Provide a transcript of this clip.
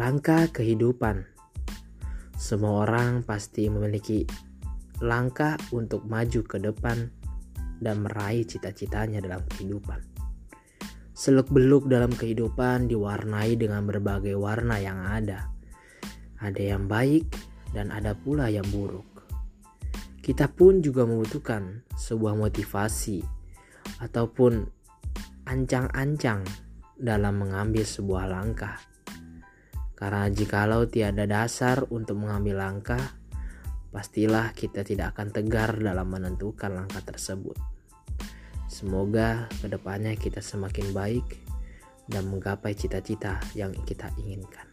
Langkah kehidupan. Semua orang pasti memiliki langkah untuk maju ke depan dan meraih cita-citanya dalam kehidupan. Seluk-beluk dalam kehidupan diwarnai dengan berbagai warna yang ada. Ada yang baik dan ada pula yang buruk. Kita pun juga membutuhkan sebuah motivasi ataupun ancang-ancang dalam mengambil sebuah langkah karena jikalau tiada dasar untuk mengambil langkah, pastilah kita tidak akan tegar dalam menentukan langkah tersebut. Semoga ke depannya kita semakin baik dan menggapai cita-cita yang kita inginkan.